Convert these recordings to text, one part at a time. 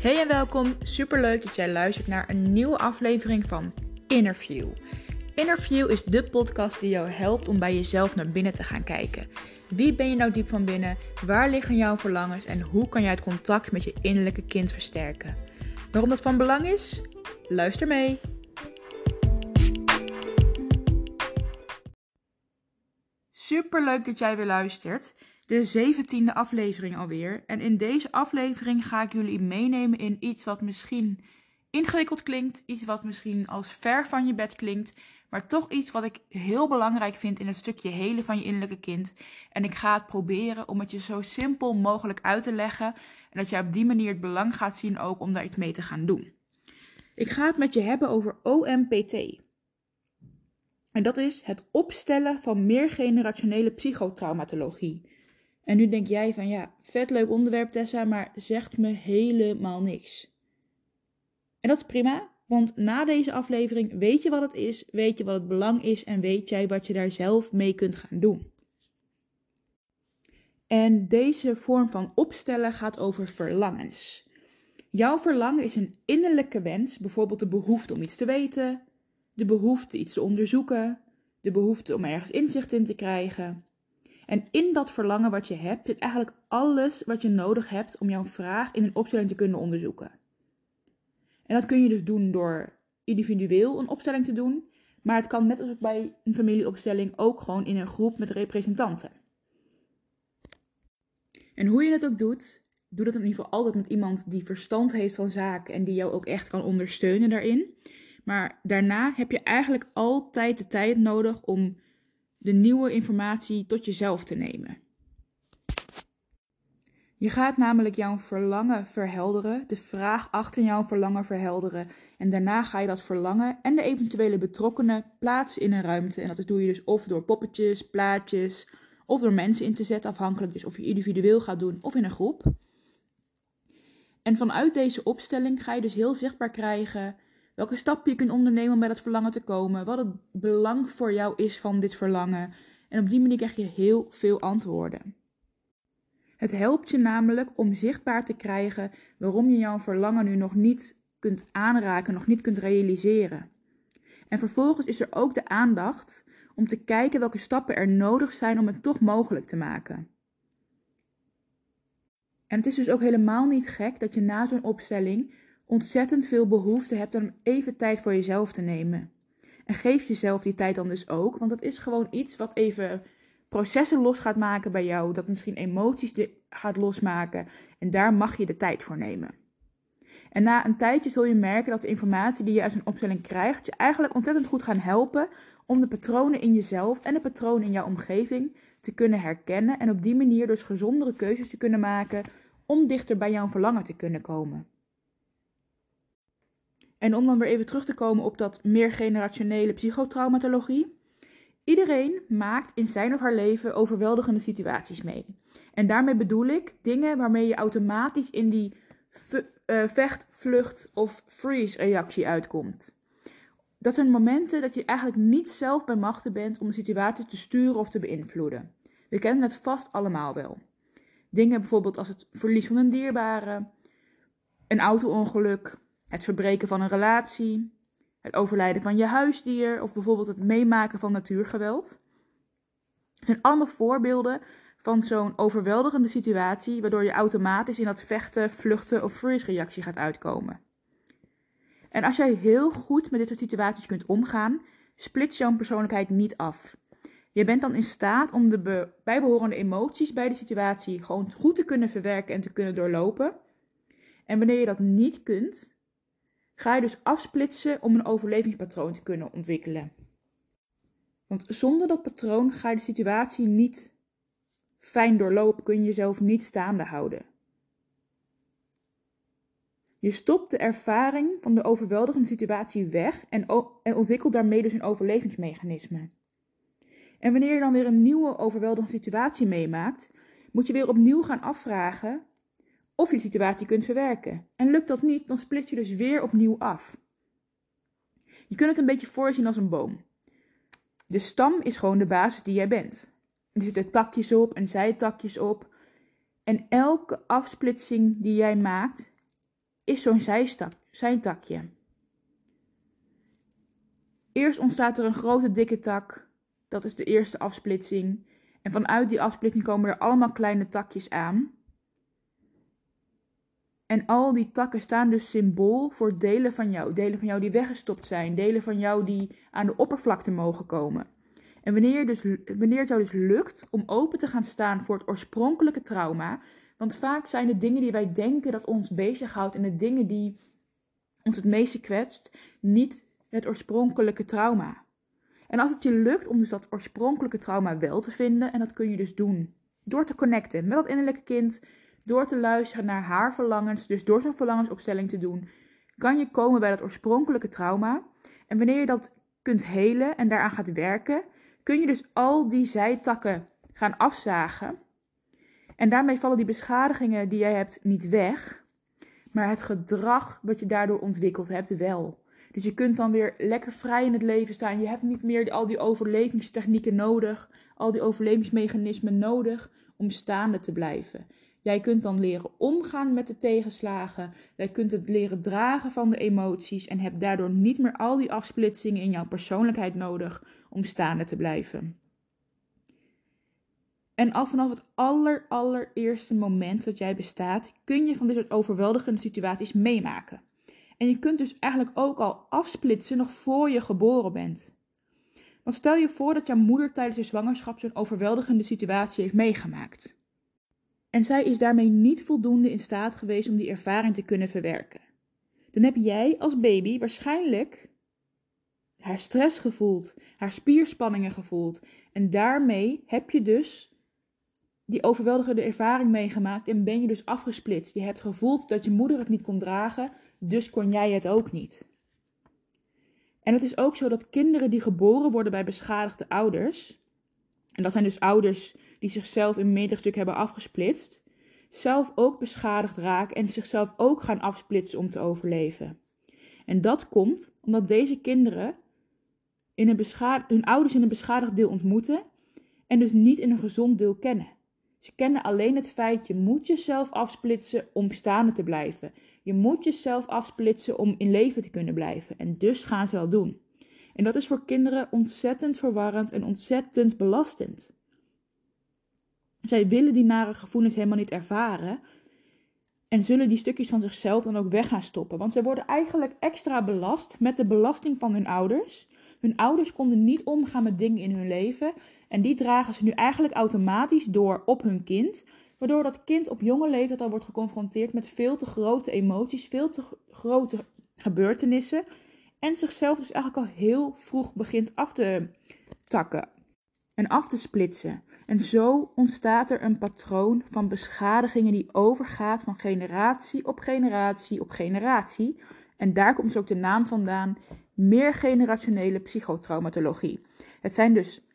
Hey en welkom. Superleuk dat jij luistert naar een nieuwe aflevering van Interview. Interview is de podcast die jou helpt om bij jezelf naar binnen te gaan kijken. Wie ben je nou diep van binnen? Waar liggen jouw verlangens en hoe kan jij het contact met je innerlijke kind versterken? Waarom dat van belang is? Luister mee. Superleuk dat jij weer luistert de zeventiende aflevering alweer. En in deze aflevering ga ik jullie meenemen in iets wat misschien ingewikkeld klinkt, iets wat misschien als ver van je bed klinkt, maar toch iets wat ik heel belangrijk vind in het stukje helen van je innerlijke kind. En ik ga het proberen om het je zo simpel mogelijk uit te leggen en dat jij op die manier het belang gaat zien ook om daar iets mee te gaan doen. Ik ga het met je hebben over OMPT. En dat is het opstellen van meergenerationele psychotraumatologie. En nu denk jij van ja, vet leuk onderwerp Tessa, maar zegt me helemaal niks. En dat is prima, want na deze aflevering weet je wat het is, weet je wat het belang is en weet jij wat je daar zelf mee kunt gaan doen. En deze vorm van opstellen gaat over verlangens. Jouw verlangen is een innerlijke wens, bijvoorbeeld de behoefte om iets te weten, de behoefte iets te onderzoeken, de behoefte om ergens inzicht in te krijgen, en in dat verlangen wat je hebt, zit eigenlijk alles wat je nodig hebt om jouw vraag in een opstelling te kunnen onderzoeken. En dat kun je dus doen door individueel een opstelling te doen, maar het kan net als bij een familieopstelling ook gewoon in een groep met representanten. En hoe je het ook doet, doe dat in ieder geval altijd met iemand die verstand heeft van zaken en die jou ook echt kan ondersteunen daarin. Maar daarna heb je eigenlijk altijd de tijd nodig om de nieuwe informatie tot jezelf te nemen. Je gaat namelijk jouw verlangen verhelderen, de vraag achter jouw verlangen verhelderen. En daarna ga je dat verlangen en de eventuele betrokkenen plaatsen in een ruimte. En dat doe je dus of door poppetjes, plaatjes of door mensen in te zetten, afhankelijk dus of je individueel gaat doen of in een groep. En vanuit deze opstelling ga je dus heel zichtbaar krijgen welke stappen je kunt ondernemen om bij dat verlangen te komen, wat het belang voor jou is van dit verlangen. En op die manier krijg je heel veel antwoorden. Het helpt je namelijk om zichtbaar te krijgen waarom je jouw verlangen nu nog niet kunt aanraken, nog niet kunt realiseren. En vervolgens is er ook de aandacht om te kijken welke stappen er nodig zijn om het toch mogelijk te maken. En het is dus ook helemaal niet gek dat je na zo'n opstelling ontzettend veel behoefte hebt om even tijd voor jezelf te nemen. En geef jezelf die tijd dan dus ook, want dat is gewoon iets wat even processen los gaat maken bij jou, dat misschien emoties gaat losmaken en daar mag je de tijd voor nemen. En na een tijdje zul je merken dat de informatie die je uit een opstelling krijgt je eigenlijk ontzettend goed gaan helpen om de patronen in jezelf en de patronen in jouw omgeving te kunnen herkennen en op die manier dus gezondere keuzes te kunnen maken om dichter bij jouw verlangen te kunnen komen. En om dan weer even terug te komen op dat meergenerationele psychotraumatologie. Iedereen maakt in zijn of haar leven overweldigende situaties mee. En daarmee bedoel ik dingen waarmee je automatisch in die uh, vecht, vlucht of freeze reactie uitkomt. Dat zijn momenten dat je eigenlijk niet zelf bij machten bent om een situatie te sturen of te beïnvloeden. We kennen het vast allemaal wel. Dingen bijvoorbeeld als het verlies van een dierbare, een auto-ongeluk, het verbreken van een relatie, het overlijden van je huisdier of bijvoorbeeld het meemaken van natuurgeweld. Het zijn allemaal voorbeelden van zo'n overweldigende situatie waardoor je automatisch in dat vechten, vluchten of freeze reactie gaat uitkomen. En als jij heel goed met dit soort situaties kunt omgaan, splits jouw persoonlijkheid niet af. Je bent dan in staat om de bijbehorende emoties bij de situatie gewoon goed te kunnen verwerken en te kunnen doorlopen. En wanneer je dat niet kunt, ga je dus afsplitsen om een overlevingspatroon te kunnen ontwikkelen. Want zonder dat patroon ga je de situatie niet fijn doorlopen, kun je jezelf niet staande houden. Je stopt de ervaring van de overweldigende situatie weg en, en ontwikkelt daarmee dus een overlevingsmechanisme. En wanneer je dan weer een nieuwe overweldigende situatie meemaakt, moet je weer opnieuw gaan afvragen of je situatie kunt verwerken. En lukt dat niet, dan split je dus weer opnieuw af. Je kunt het een beetje voorzien als een boom. De stam is gewoon de basis die jij bent. Er zitten takjes op en zijtakjes op. En elke afsplitsing die jij maakt, is zo'n zijtakje. Eerst ontstaat er een grote dikke tak. Dat is de eerste afsplitsing. En vanuit die afsplitsing komen er allemaal kleine takjes aan. En al die takken staan dus symbool voor delen van jou. Delen van jou die weggestopt zijn. Delen van jou die aan de oppervlakte mogen komen. En wanneer, dus, wanneer het jou dus lukt om open te gaan staan voor het oorspronkelijke trauma. Want vaak zijn de dingen die wij denken dat ons bezighoudt en de dingen die ons het meeste kwetst, niet het oorspronkelijke trauma. En als het je lukt om dus dat oorspronkelijke trauma wel te vinden, en dat kun je dus doen door te connecten met dat innerlijke kind, door te luisteren naar haar verlangens, dus door zo'n verlangensopstelling te doen, kan je komen bij dat oorspronkelijke trauma. En wanneer je dat kunt helen en daaraan gaat werken, kun je dus al die zijtakken gaan afzagen. En daarmee vallen die beschadigingen die jij hebt niet weg, maar het gedrag wat je daardoor ontwikkeld hebt wel. Dus je kunt dan weer lekker vrij in het leven staan. Je hebt niet meer al die overlevingstechnieken nodig, al die overlevingsmechanismen nodig om staande te blijven. Jij kunt dan leren omgaan met de tegenslagen. Jij kunt het leren dragen van de emoties en hebt daardoor niet meer al die afsplitsingen in jouw persoonlijkheid nodig om staande te blijven. En al vanaf het aller, allereerste moment dat jij bestaat, kun je van dit soort overweldigende situaties meemaken. En je kunt dus eigenlijk ook al afsplitsen nog voor je geboren bent. Want stel je voor dat jouw moeder tijdens je zwangerschap zo'n overweldigende situatie heeft meegemaakt. En zij is daarmee niet voldoende in staat geweest om die ervaring te kunnen verwerken. Dan heb jij als baby waarschijnlijk haar stress gevoeld, haar spierspanningen gevoeld. En daarmee heb je dus die overweldigende ervaring meegemaakt en ben je dus afgesplitst. Je hebt gevoeld dat je moeder het niet kon dragen, dus kon jij het ook niet. En het is ook zo dat kinderen die geboren worden bij beschadigde ouders, en dat zijn dus ouders die zichzelf in meerdere stukken hebben afgesplitst, zelf ook beschadigd raken en zichzelf ook gaan afsplitsen om te overleven. En dat komt omdat deze kinderen in een hun ouders in een beschadigd deel ontmoeten en dus niet in een gezond deel kennen. Ze kennen alleen het feit je moet jezelf afsplitsen om staande te blijven. Je moet jezelf afsplitsen om in leven te kunnen blijven. En dus gaan ze dat doen. En dat is voor kinderen ontzettend verwarrend en ontzettend belastend. Zij willen die nare gevoelens helemaal niet ervaren. En zullen die stukjes van zichzelf dan ook weg gaan stoppen. Want zij worden eigenlijk extra belast met de belasting van hun ouders. Hun ouders konden niet omgaan met dingen in hun leven. En die dragen ze nu eigenlijk automatisch door op hun kind. Waardoor dat kind op jonge leeftijd al wordt geconfronteerd met veel te grote emoties, veel te grote gebeurtenissen. En zichzelf dus eigenlijk al heel vroeg begint af te takken en af te splitsen. En zo ontstaat er een patroon van beschadigingen die overgaat van generatie op generatie op generatie. En daar komt dus ook de naam vandaan, meergenerationele psychotraumatologie. Het zijn dus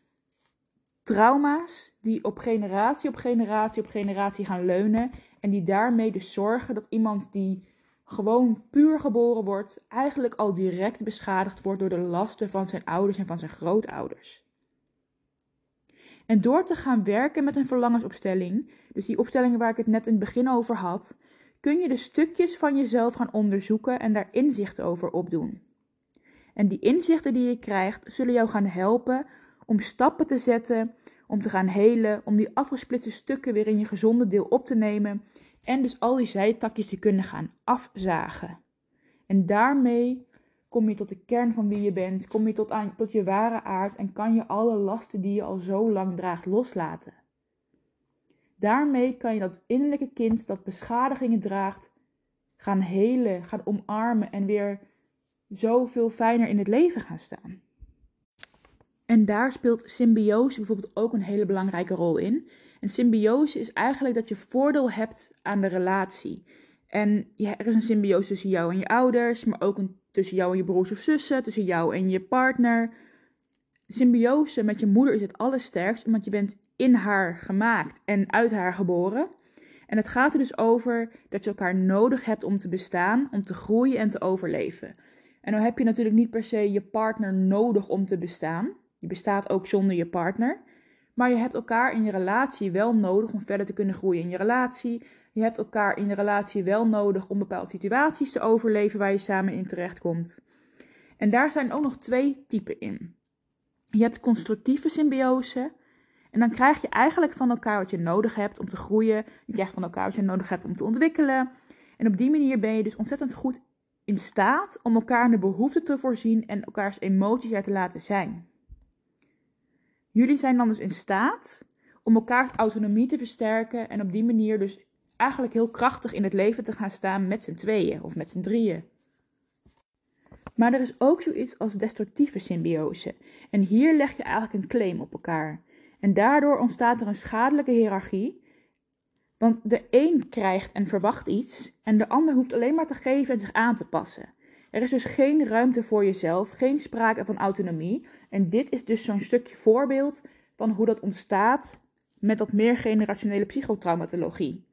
trauma's die op generatie op generatie op generatie gaan leunen en die daarmee dus zorgen dat iemand die gewoon puur geboren wordt, eigenlijk al direct beschadigd wordt door de lasten van zijn ouders en van zijn grootouders. En door te gaan werken met een verlangensopstelling, dus die opstellingen waar ik het net in het begin over had, kun je de stukjes van jezelf gaan onderzoeken en daar inzichten over opdoen. En die inzichten die je krijgt, zullen jou gaan helpen om stappen te zetten, om te gaan helen, om die afgesplitste stukken weer in je gezonde deel op te nemen en dus al die zijtakjes te kunnen gaan afzagen. En daarmee kom je tot de kern van wie je bent, kom je tot, tot je ware aard en kan je alle lasten die je al zo lang draagt loslaten. Daarmee kan je dat innerlijke kind dat beschadigingen draagt gaan helen, gaan omarmen en weer zoveel fijner in het leven gaan staan. En daar speelt symbiose bijvoorbeeld ook een hele belangrijke rol in. En symbiose is eigenlijk dat je voordeel hebt aan de relatie. En er is een symbiose tussen jou en je ouders, maar ook een, tussen jou en je broers of zussen, tussen jou en je partner. Symbiose met je moeder is het allersterkst, want je bent in haar gemaakt en uit haar geboren. En het gaat er dus over dat je elkaar nodig hebt om te bestaan, om te groeien en te overleven. En dan heb je natuurlijk niet per se je partner nodig om te bestaan. Je bestaat ook zonder je partner. Maar je hebt elkaar in je relatie wel nodig om verder te kunnen groeien in je relatie. Je hebt elkaar in je relatie wel nodig om bepaalde situaties te overleven waar je samen in terechtkomt. En daar zijn ook nog twee typen in. Je hebt constructieve symbiose. En dan krijg je eigenlijk van elkaar wat je nodig hebt om te groeien. Je krijgt van elkaar wat je nodig hebt om te ontwikkelen. En op die manier ben je dus ontzettend goed in staat om elkaar de behoeften te voorzien en elkaars emoties er te laten zijn. Jullie zijn dan dus in staat om elkaars autonomie te versterken en op die manier dus eigenlijk heel krachtig in het leven te gaan staan met z'n tweeën of met z'n drieën. Maar er is ook zoiets als destructieve symbiose. En hier leg je eigenlijk een claim op elkaar. En daardoor ontstaat er een schadelijke hiërarchie. Want de een krijgt en verwacht iets, en de ander hoeft alleen maar te geven en zich aan te passen. Er is dus geen ruimte voor jezelf, geen sprake van autonomie. En dit is dus zo'n stukje voorbeeld van hoe dat ontstaat met dat meer generationele psychotraumatologie.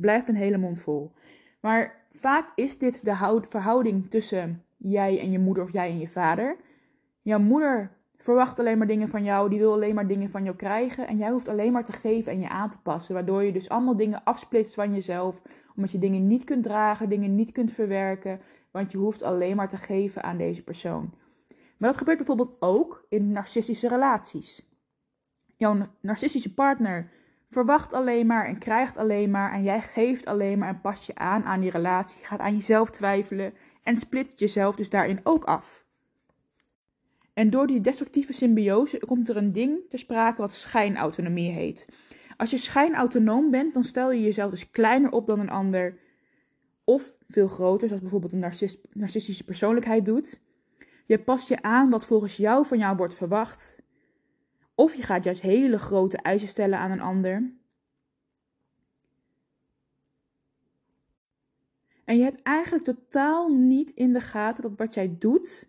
Blijft een hele mond vol. Maar vaak is dit de verhouding tussen jij en je moeder of jij en je vader. Jouw moeder verwacht alleen maar dingen van jou, die wil alleen maar dingen van jou krijgen. En jij hoeft alleen maar te geven en je aan te passen. Waardoor je dus allemaal dingen afsplitst van jezelf. Omdat je dingen niet kunt dragen, dingen niet kunt verwerken. Want je hoeft alleen maar te geven aan deze persoon. Maar dat gebeurt bijvoorbeeld ook in narcistische relaties. Jouw narcistische partner verwacht alleen maar en krijgt alleen maar. En jij geeft alleen maar en pas je aan aan die relatie. Gaat aan jezelf twijfelen en splitst jezelf dus daarin ook af. En door die destructieve symbiose komt er een ding ter sprake wat schijnautonomie heet. Als je schijnautonoom bent, dan stel je jezelf dus kleiner op dan een ander. Of veel groter, zoals bijvoorbeeld een narcistische persoonlijkheid doet. Je past je aan wat volgens jou van jou wordt verwacht. Of je gaat juist hele grote eisen stellen aan een ander. En je hebt eigenlijk totaal niet in de gaten dat wat jij doet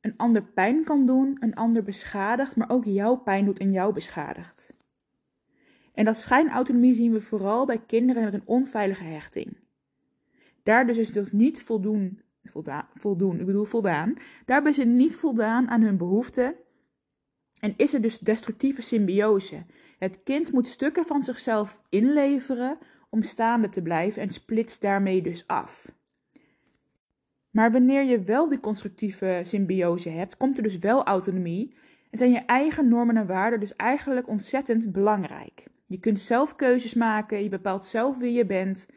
een ander pijn kan doen, een ander beschadigt, maar ook jouw pijn doet en jou beschadigt. En dat schijnautonomie zien we vooral bij kinderen met een onveilige hechting. Daar dus is dus niet voldoen, ik bedoel voldaan, daarbij is ze niet voldaan aan hun behoeften en is er dus destructieve symbiose. Het kind moet stukken van zichzelf inleveren om staande te blijven en splitst daarmee dus af. Maar wanneer je wel die constructieve symbiose hebt, komt er dus wel autonomie en zijn je eigen normen en waarden dus eigenlijk ontzettend belangrijk. Je kunt zelf keuzes maken, je bepaalt zelf wie je bent.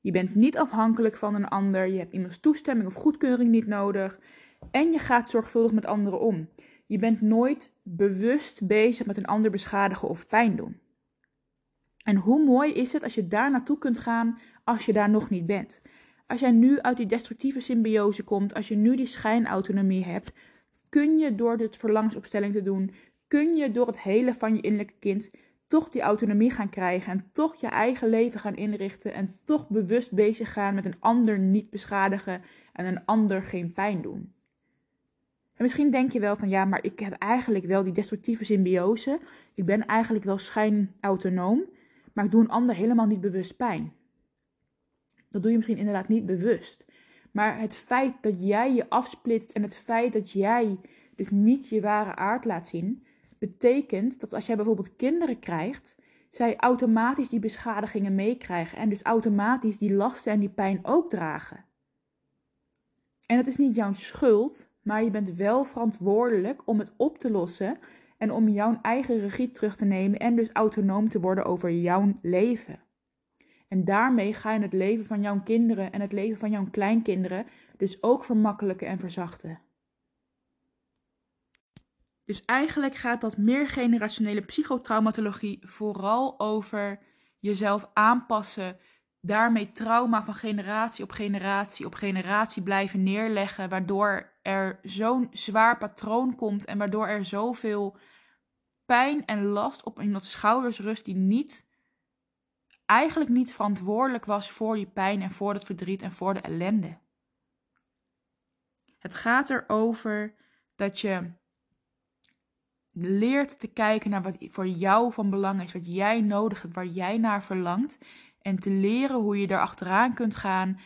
Je bent niet afhankelijk van een ander, je hebt iemands toestemming of goedkeuring niet nodig en je gaat zorgvuldig met anderen om. Je bent nooit bewust bezig met een ander beschadigen of pijn doen. En hoe mooi is het als je daar naartoe kunt gaan als je daar nog niet bent? Als jij nu uit die destructieve symbiose komt, als je nu die schijnautonomie hebt, kun je door dit verlangsopstelling te doen, kun je door het hele van je innerlijke kind toch die autonomie gaan krijgen en toch je eigen leven gaan inrichten en toch bewust bezig gaan met een ander niet beschadigen en een ander geen pijn doen. En misschien denk je wel van ja, maar ik heb eigenlijk wel die destructieve symbiose. Ik ben eigenlijk wel schijnautonoom, maar ik doe een ander helemaal niet bewust pijn. Dat doe je misschien inderdaad niet bewust. Maar het feit dat jij je afsplitst en het feit dat jij dus niet je ware aard laat zien, betekent dat als jij bijvoorbeeld kinderen krijgt, zij automatisch die beschadigingen meekrijgen en dus automatisch die lasten en die pijn ook dragen. En het is niet jouw schuld, maar je bent wel verantwoordelijk om het op te lossen en om jouw eigen regie terug te nemen en dus autonoom te worden over jouw leven. En daarmee ga je het leven van jouw kinderen en het leven van jouw kleinkinderen dus ook vermakkelijken en verzachten. Dus eigenlijk gaat dat meergenerationele psychotraumatologie vooral over jezelf aanpassen, daarmee trauma van generatie op generatie op generatie blijven neerleggen, waardoor er zo'n zwaar patroon komt en waardoor er zoveel pijn en last op iemands schouders rust die niet eigenlijk niet verantwoordelijk was voor je pijn en voor het verdriet en voor de ellende. Het gaat erover dat je leert te kijken naar wat voor jou van belang is, wat jij nodig hebt, waar jij naar verlangt. En te leren hoe je daar achteraan kunt gaan,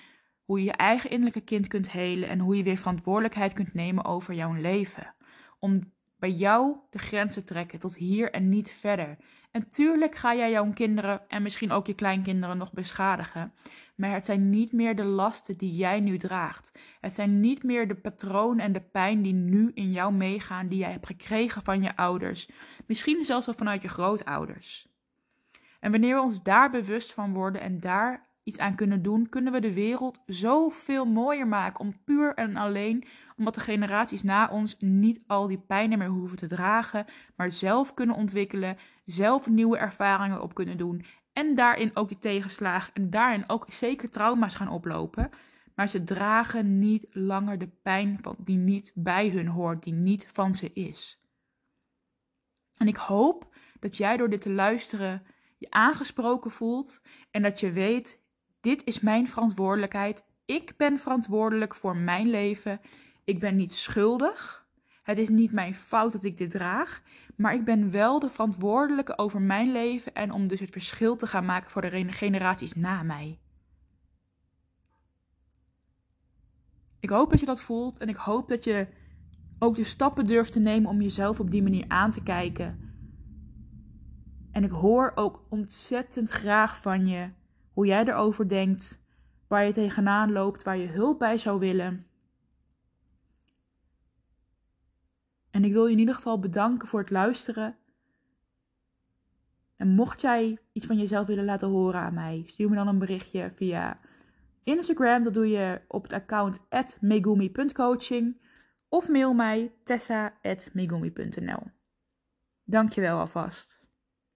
hoe je je eigen innerlijke kind kunt helen en hoe je weer verantwoordelijkheid kunt nemen over jouw leven. Om bij jou de grenzen trekken tot hier en niet verder. En tuurlijk ga jij jouw kinderen en misschien ook je kleinkinderen nog beschadigen. Maar het zijn niet meer de lasten die jij nu draagt. Het zijn niet meer de patronen en de pijn die nu in jou meegaan, die jij hebt gekregen van je ouders. Misschien zelfs wel vanuit je grootouders. En wanneer we ons daar bewust van worden en daar iets aan kunnen doen, kunnen we de wereld zoveel mooier maken. Om puur en alleen omdat de generaties na ons niet al die pijnen meer hoeven te dragen, maar zelf kunnen ontwikkelen, zelf nieuwe ervaringen op kunnen doen. En daarin ook die tegenslagen en daarin ook zeker trauma's gaan oplopen. Maar ze dragen niet langer de pijn die niet bij hun hoort, die niet van ze is. En ik hoop dat jij door dit te luisteren je aangesproken voelt en dat je weet, dit is mijn verantwoordelijkheid. Ik ben verantwoordelijk voor mijn leven. Ik ben niet schuldig. Het is niet mijn fout dat ik dit draag. Maar ik ben wel de verantwoordelijke over mijn leven en om dus het verschil te gaan maken voor de generaties na mij. Ik hoop dat je dat voelt en ik hoop dat je ook de stappen durft te nemen om jezelf op die manier aan te kijken. En ik hoor ook ontzettend graag van je hoe jij erover denkt, waar je tegenaan loopt, waar je hulp bij zou willen. En ik wil je in ieder geval bedanken voor het luisteren. En mocht jij iets van jezelf willen laten horen aan mij, stuur me dan een berichtje via Instagram. Dat doe je op het account megumi.coaching. Of mail mij tessa.megumi.nl. Dankjewel alvast.